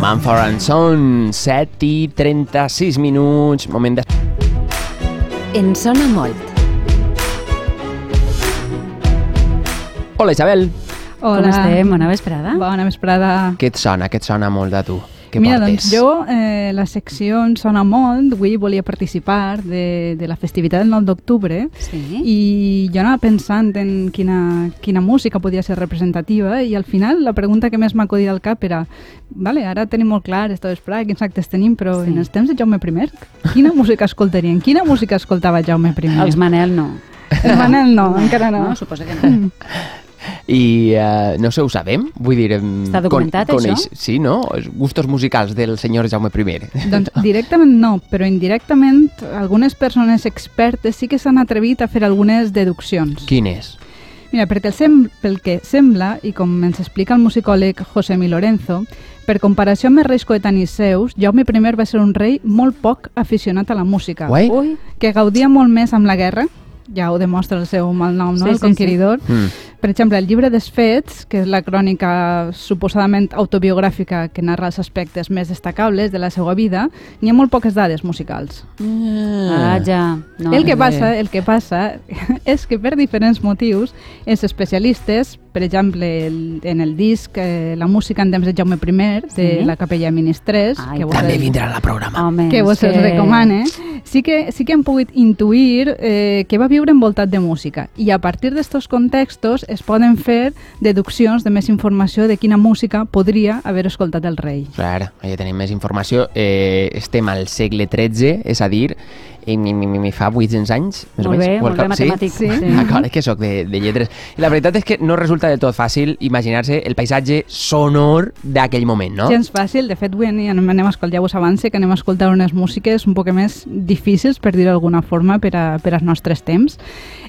Manford and Son, 7 i 36 minuts, moment de... En sona molt. Hola Isabel, Hola. Com estem? Bona vesprada. Bona vesprada. què et sona, què et sona molt de tu? Què Mira, portes? doncs jo, eh, la secció em sona molt, avui volia participar de, de la festivitat del 9 d'octubre Sí. i jo anava pensant en quina, quina música podia ser representativa i al final la pregunta que més m'ha acudit al cap era vale, ara tenim molt clar esto és Praga, quins actes tenim, però Sí. en els temps de Jaume I, quina música escoltarien? Quina música escoltava Jaume I? Els Manel no. El Manel no, encara no. No, suposo que no. I uh, no sé, ho sabem? Vull dir... Està documentat, això? Sí, no? Els gustos musicals del senyor Jaume I. Doncs directament no, però indirectament algunes persones expertes sí que s'han atrevit a fer algunes deduccions. Quin és? Mira, perquè el sem pel que sembla, i com ens explica el musicòleg José Mi Lorenzo, per comparació amb els reis coetanis seus, Jaume I va ser un rei molt poc aficionat a la música, Guai? Ui, que gaudia molt més amb la guerra, ja ho demostra el seu malnom, no? Sí, el sí, conqueridor. Mm. Per exemple, el llibre dels fets, que és la crònica suposadament autobiogràfica que narra els aspectes més destacables de la seva vida, n'hi ha molt poques dades musicals. ah, ja. No, el que passa, el que passa és que per diferents motius els especialistes, per exemple, el, en el disc eh, La música en temps de Jaume I de Sí. la capella Ministres, Ai, que vos, També vindrà a la programa. Home, que vos els recomane, sí que, sí que hem pogut intuir eh, que va viure envoltat de música i a partir d'estos contextos es poden fer deduccions de més informació de quina música podria haver escoltat el rei. Clar, ja tenim més informació. Eh, estem al segle XIII, és a dir, i mi, mi, mi, mi fa 800 anys, més Molt o menys. bé, el molt bé, matemàtic. Sí? Sí. D'acord, és que sóc de, de lletres. I la veritat és que no resulta del tot fàcil imaginar-se el paisatge sonor d'aquell moment, no? Gens fàcil, de fet avui anem, anem a escoltar, ja us avance que anem a escoltar unes músiques un poc més difícils, per dir-ho d'alguna forma, per, a, per als nostres temps.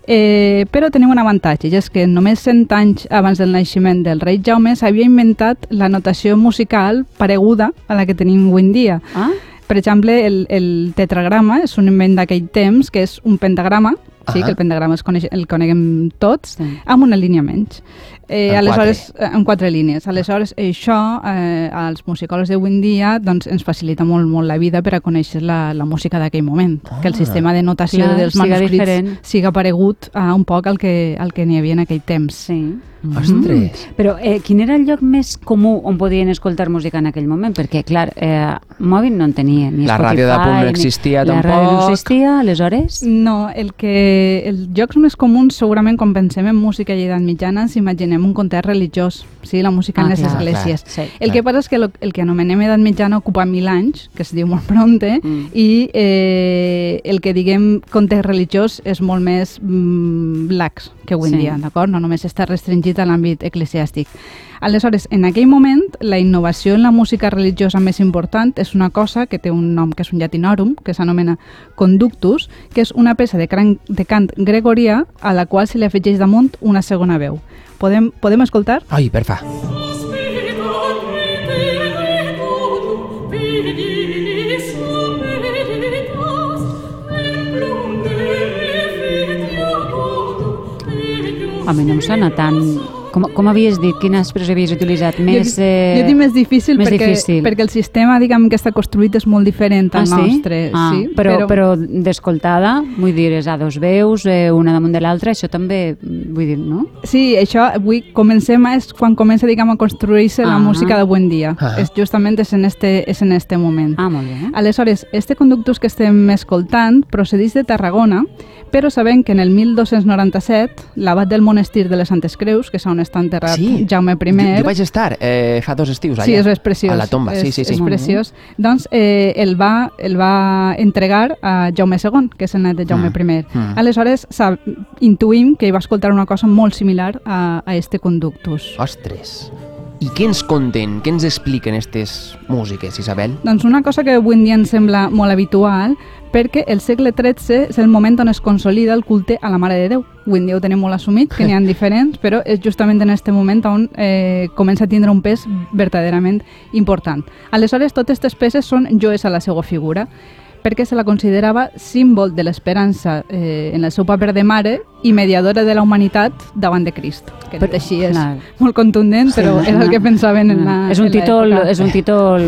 Eh, però tenim un avantatge, i és que només 100 anys abans del naixement del rei Jaume s'havia inventat la notació musical pareguda a la que tenim avui en dia. Ah? Per exemple, el, el tetragrama és un invent d'aquell temps, que és un pentagrama, sí, Ahà. que el pentagrama es coneix, el coneguem tots, Sí. amb una línia menys. Eh, En aleshores, eh, en quatre línies. Aleshores, això eh, als musicòlegs d'avui en dia doncs, ens facilita molt, molt la vida per a conèixer la, la música d'aquell moment. Que el Ah. sistema de notació Clar, dels siga manuscrits diferent. siga paregut a un poc al que, al que n'hi havia en aquell temps. Sí. Ostres! Però eh, quin era el lloc més comú on podien escoltar música en aquell moment? Perquè, clar, eh, mòbil no en tenia, ni La Spotify... ràdio de punt no ni- existia la tampoc. ràdio no existia, aleshores? No, el que, els jocs més comuns segurament quan pensem en música i edat mitjana ens imaginem un context religiós, sí, la música en Ah, les clar, esglésies. clar, sí, el que passa és que lo, el que anomenem edat mitjana ocupa mil anys, que es diu molt prompte, Mm. i eh, el que diguem context religiós és molt més mm, lax que avui en Sí. dia, d'acord? No només està restringit a l'àmbit eclesiàstic. Aleshores, en aquell moment, la innovació en la música religiosa més important és una cosa que té un nom que és un llatinorum, que s'anomena conductus, que és una peça de, cran, de cant gregorià a la qual se li afegeix damunt una segona veu. Podem, podem escoltar? Ai, perfa. A mi no em sona tant... Com, com havies dit? Quina expressió havies utilitzat? Més... jo, Eh... jo dic més difícil, més perquè, difícil. perquè el sistema diguem, que està construït és molt diferent al ah, sí? nostre. Ah, sí, però, però, d'escoltada, vull dir, és a dos veus, eh, una damunt de l'altra, això també, vull dir, no? Sí, això avui comencem a, és quan comença diguem, a construir-se la Ah. música d'avui en dia. Ah. És justament és en este, és en este moment. Ah, molt bé. Aleshores, este conductus que estem escoltant procedeix de Tarragona, però sabem que en el 1297 l'abat del monestir de les Santes Creus, que és on està enterrat Sí. Jaume I... Jo, jo vaig estar eh, fa dos estius allà. Sí, és, és preciós. A la tomba, sí, és, sí, sí. És Molt bé. preciós. Doncs eh, el, va, el va entregar a Jaume II, que és el net de Jaume Mm. I. Mm. Aleshores, sab, intuïm que hi va escoltar una cosa molt similar a, a este conductus. Ostres. I què ens conten, què ens expliquen aquestes músiques, Isabel? Doncs una cosa que avui en dia ens sembla molt habitual, perquè el segle XIII és el moment on es consolida el culte a la Mare de Déu. Avui en dia ho tenim molt assumit, que n'hi ha diferents, però és justament en aquest moment on eh, comença a tindre un pes verdaderament important. Aleshores, totes aquestes peces són joes a la seva figura. Perquè se la considerava símbol de l'esperança eh, en el seu paper de mare i mediadora de la humanitat davant de Crist. Que Però, així és clar. molt contundent, però Sí, era el que pensaven en la és un en títol, és un títol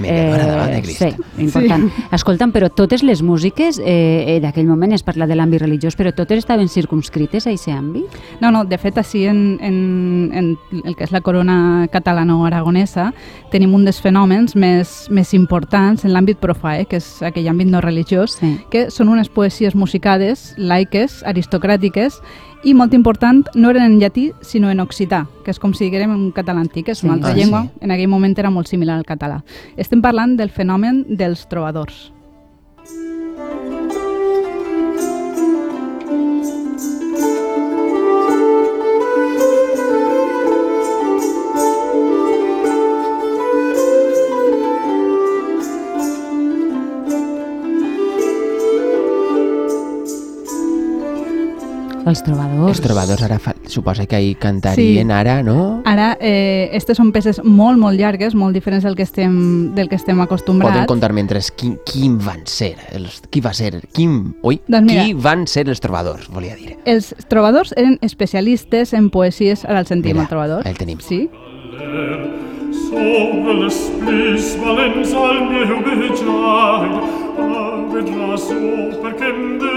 Mediadora davant de Crist. Sí, important. Sí. Escolta'm, però totes les músiques, eh, eh, d'aquell moment es parla de l'àmbit religiós, però totes estaven circumscrites a aquest àmbit? No, no, de fet, així en, en, en el que és la corona catalano-aragonesa tenim un dels fenòmens més, més importants en l'àmbit profà, eh, que és aquell àmbit no religiós, Sí. que són unes poesies musicades, laiques, aristocràtiques, i molt important, no eren en llatí, sinó en occità, que és com si diguérem en català antic, és una Sí. altra Ah, llengua, sí. en aquell moment era molt similar al català. Estem parlant del fenomen dels trobadors. Els trobadors. Els trobadors ara fa, suposa que ahir cantarien Sí. ara, no? Ara, eh, aquestes són peces molt, molt llargues, molt diferents del que estem, del que estem acostumbrats. Poden contar mentre qui, qui van ser, els, qui va ser, quin, oi, Doncs mira. qui van ser els trobadors, volia dir. Els trobadors eren especialistes en poesies, ara el sentim, Mira, el trobador. el tenim. Sí? Sobre les plis valents al meu aved raó perquè em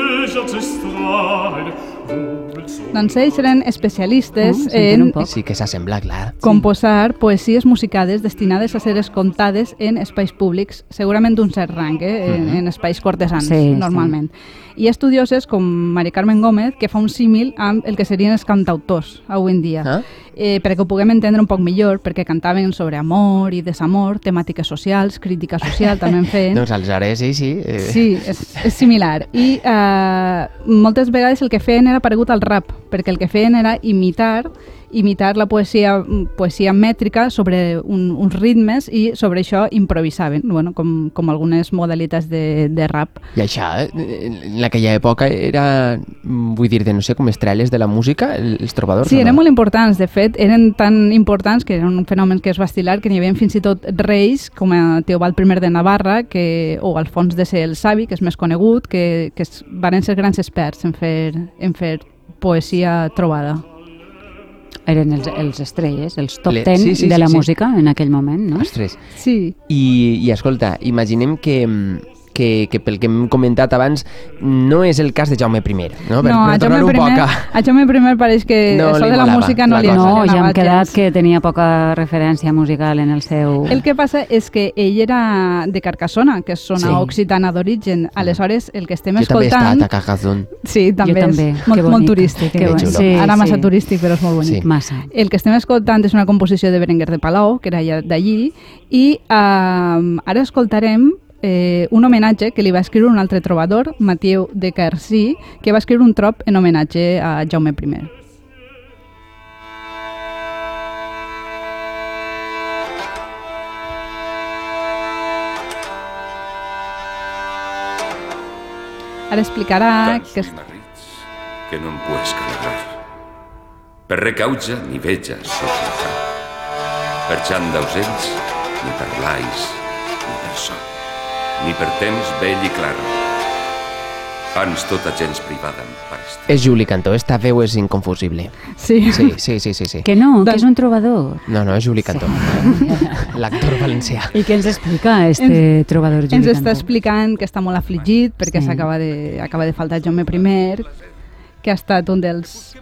Doncs ells eren especialistes Mm, un en. Sí que s'assembla, clar. composar poesies musicades destinades a ser escoltades en espais públics, segurament d'un cert rang, eh? en, en espais cortesans, Sí, sí. Hi ha estudioses com Mari Carmen Gómez que fa un símil amb el que serien els cantautors avui en dia. Ah? Eh, perquè ho puguem entendre un poc millor, perquè cantaven sobre amor i desamor, temàtiques socials, crítica social també en feien. Doncs aleshores, sí, sí. Eh, Sí, és, és similar. I eh, moltes vegades el que feien era paregut al rap, perquè el que feien era imitar imitar la poesia, poesia mètrica sobre un, uns ritmes i sobre això improvisaven, bueno, com, com algunes modalitats de, de rap. I això, eh, en aquella època era, mm, vull dir, de no sé, com estrelles de la música, els trobadors. Sí, o eren no? molt importants. De fet, eren tan importants que eren un fenomen que es va estilar que n'hi havia fins i tot reis, com a Teobald I de Navarra que, o Alfons de ser el Savi, que és més conegut, que, que es, van ser grans experts en fer, en fer poesia trobada. Eren els, els estrelles, els top Le- 10 sí, sí, de sí, la sí. música en aquell moment, no? Ostres. Sí, I, I escolta, imaginem que, mm, que, que pel que hem comentat abans no és el cas de Jaume I, no? Per, no, a per Jaume, tornar un I, poc a... a Jaume I pareix que No això de la música no la li, cosa. No, li ja hem quedat gens. que tenia poca referència musical en el seu... El que passa és que ell era de Carcassona, que és zona Sí. occitana d'origen. Aleshores, el que estem Jo també he escoltant... estat a Cajazón. Sí, també, també. és Que molt, molt turístic. Que eh? bonic. Sí, Ara massa sí. turístic, però és molt bonic. Sí. Massa. El que estem escoltant és una composició de Berenguer de Palau, que era d'allí, i eh, ara escoltarem eh, un homenatge que li va escriure un altre trobador, Mathieu de Carcí, que va escriure un trop en homenatge a Jaume I. Ara explicarà que... marrits que no em puedes calibrar. Per recauja ni veja sofrejar. Per xant d'ausells, ni per blais, ni per son. Ni per temps vell i clar. Ans tota gens privada em pareix. És Juli Cantó, esta veu és inconfusible. Sí. Sí, sí, sí, sí. sí. Que no, que Doncs- és un trobador. No, no, és Juli Cantó. L'actor valencià. I què ens explica este trobador Juli Ens està Cantó? explicant que està molt afligit perquè Sí. s'acaba de, acaba de faltar Jaume I, que ha estat un dels...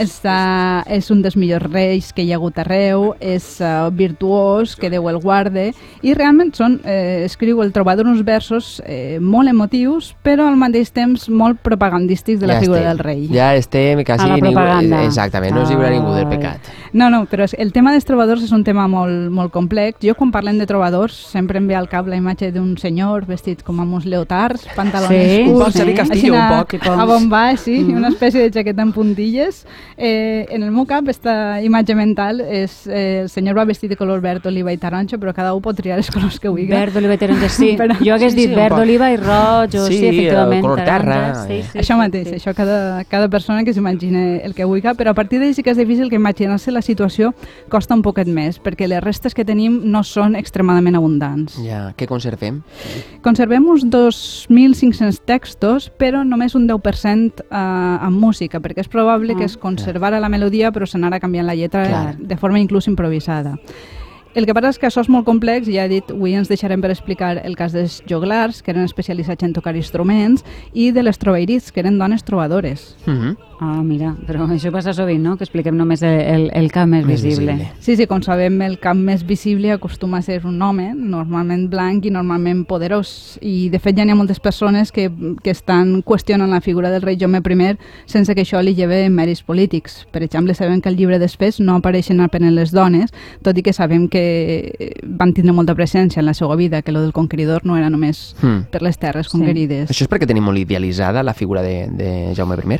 Està, és un dels millors reis que hi ha hagut arreu, és uh, virtuós, que Déu el guarde, i realment són, eh, escriu el trobador uns versos eh, molt emotius, però al mateix temps molt propagandístics de la figura estem. del rei. Ja estem quasi... A la ningú- propaganda. Exactament, no es lliura ningú del pecat. No, no, però el tema dels trobadors és un tema molt, molt complex. Jo quan parlem de trobadors sempre em ve al cap la imatge d'un senyor vestit com amb uns leotards, pantalons Sí, curts, un poc eh? Castillo, Així un una- poc. A bon baix, sí, Mhm. una espècie de jaqueta amb puntilles Eh, en el meu cap, esta imatge mental és eh, el senyor va vestit de color verd, oliva i taronja, però cada un pot triar els colors que vulgui. Verd, oliva i taronja, sí. Però- Jo hagués Sí, dit sí, verd, poc. oliva i roig, o sí, Sí, efectivament. color terra, taronja, Sí, eh. sí, això mateix, sí. això cada, cada persona que s'imagine el que vulgui, però a partir d'ahí sí que és difícil que imaginar-se la situació costa un poquet més, perquè les restes que tenim no són extremadament abundants. Ja, què conservem? Conservem uns 2.500 textos, però només un 10% eh, amb música, perquè és probable que es conservara la melodia però s'anara canviant la lletra Clar. de forma inclús improvisada. El que passa és que això és molt complex, ja he dit, avui ens deixarem per explicar el cas dels joglars, que eren especialitzats en tocar instruments, i de les troveirits, que eren dones trobadores. Mhm. Ah, mira, però això passa sovint, no? Que expliquem només el, el, el camp més, Més visible. visible. Sí, sí, com sabem, el camp més visible acostuma a ser un home, normalment blanc i normalment poderós. I, de fet, ja n'hi ha moltes persones que, que estan qüestionant la figura del rei Jaume I sense que això li lleve mèrits polítics. Per exemple, sabem que al llibre després no apareixen apenas les dones, tot i que sabem que van tindre molta presència en la seva vida, que lo del conqueridor no era només Hmm. per les terres Sí. conquerides. Això és perquè tenim molt idealitzada la figura de, de Jaume I?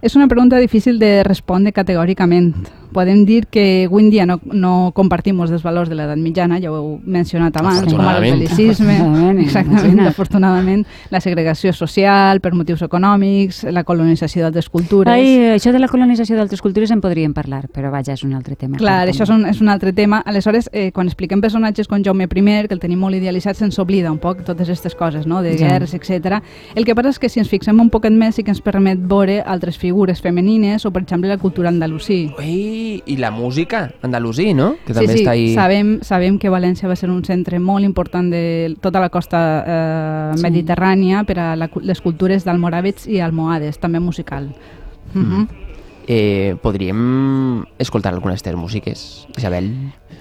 És una pregunta difícil de respondre categòricament. Podem dir que avui en dia no, no compartim els valors de l'edat mitjana, ja ho heu mencionat abans, com el Afortunadament, exactament, afortunadament, la segregació social per motius econòmics, la colonització d'altres cultures... Ai, això de la colonització d'altres cultures en podríem parlar, però vaja, és un altre tema. Clar, Com- això és un, és un altre tema. Aleshores, eh, quan expliquem personatges com Jaume I, que el tenim molt idealitzat, se'ns oblida un poc totes aquestes coses, no? de Ja. guerres, etc. El que passa és que si ens fixem un poquet més sí que ens permet veure altres figures femenines o, per exemple, la cultura andalusí. Ui, i la música andalusí, no? Que Sí, també sí, està ahí... sabem, sabem que València va ser un centre molt important de tota la costa eh, Sí. mediterrània per a la, les cultures d'almoràvits i almohades, també musical. Mhm. Eh, podríem escoltar algunes de les músiques, Isabel?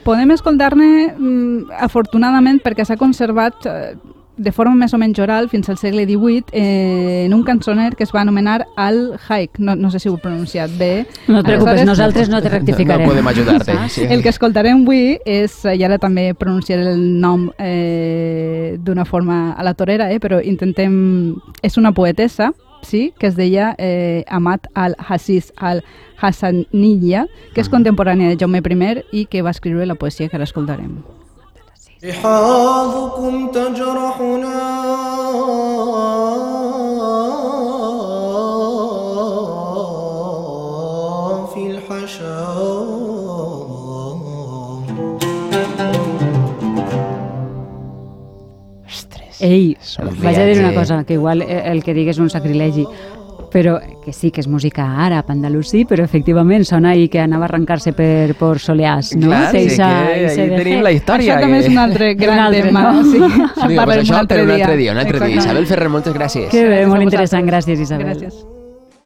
Podem escoltar-ne, mm, afortunadament, perquè s'ha conservat eh, de forma més o menys oral fins al segle XVIII eh, en un cançoner que es va anomenar Al Haik. No, no sé si ho he pronunciat bé. No et preocupes, Aleshores, nosaltres no te rectificarem. No podem ajudar-te. Sí. El que escoltarem avui és, i ara també pronunciaré el nom eh, d'una forma a la torera, eh, però intentem... És una poetessa, sí, que es deia eh, Amat al-Hassis al-Hassaniya, que és contemporània de Jaume I i que va escriure la poesia que ara escoltarem. لحاظكم تجرحنا في الحشا Ostres. Ei, Som vaig a dir una viatge. cosa, que igual eh, el que digues és un sacrilegi, però que sí que és música àrab, andalusí, però efectivament sona ahí que anava a arrencar-se per, por soleàs, no? Clar, sí, Eixa- que ahí de tenim la història. Això també és un altre gran altre, tema. no? Sí, en pues parlarem això un altre per un dia. altre dia, un altre dia. Isabel Ferrer, moltes gràcies. Que bé, molt interessant, gràcies Isabel. Gràcies.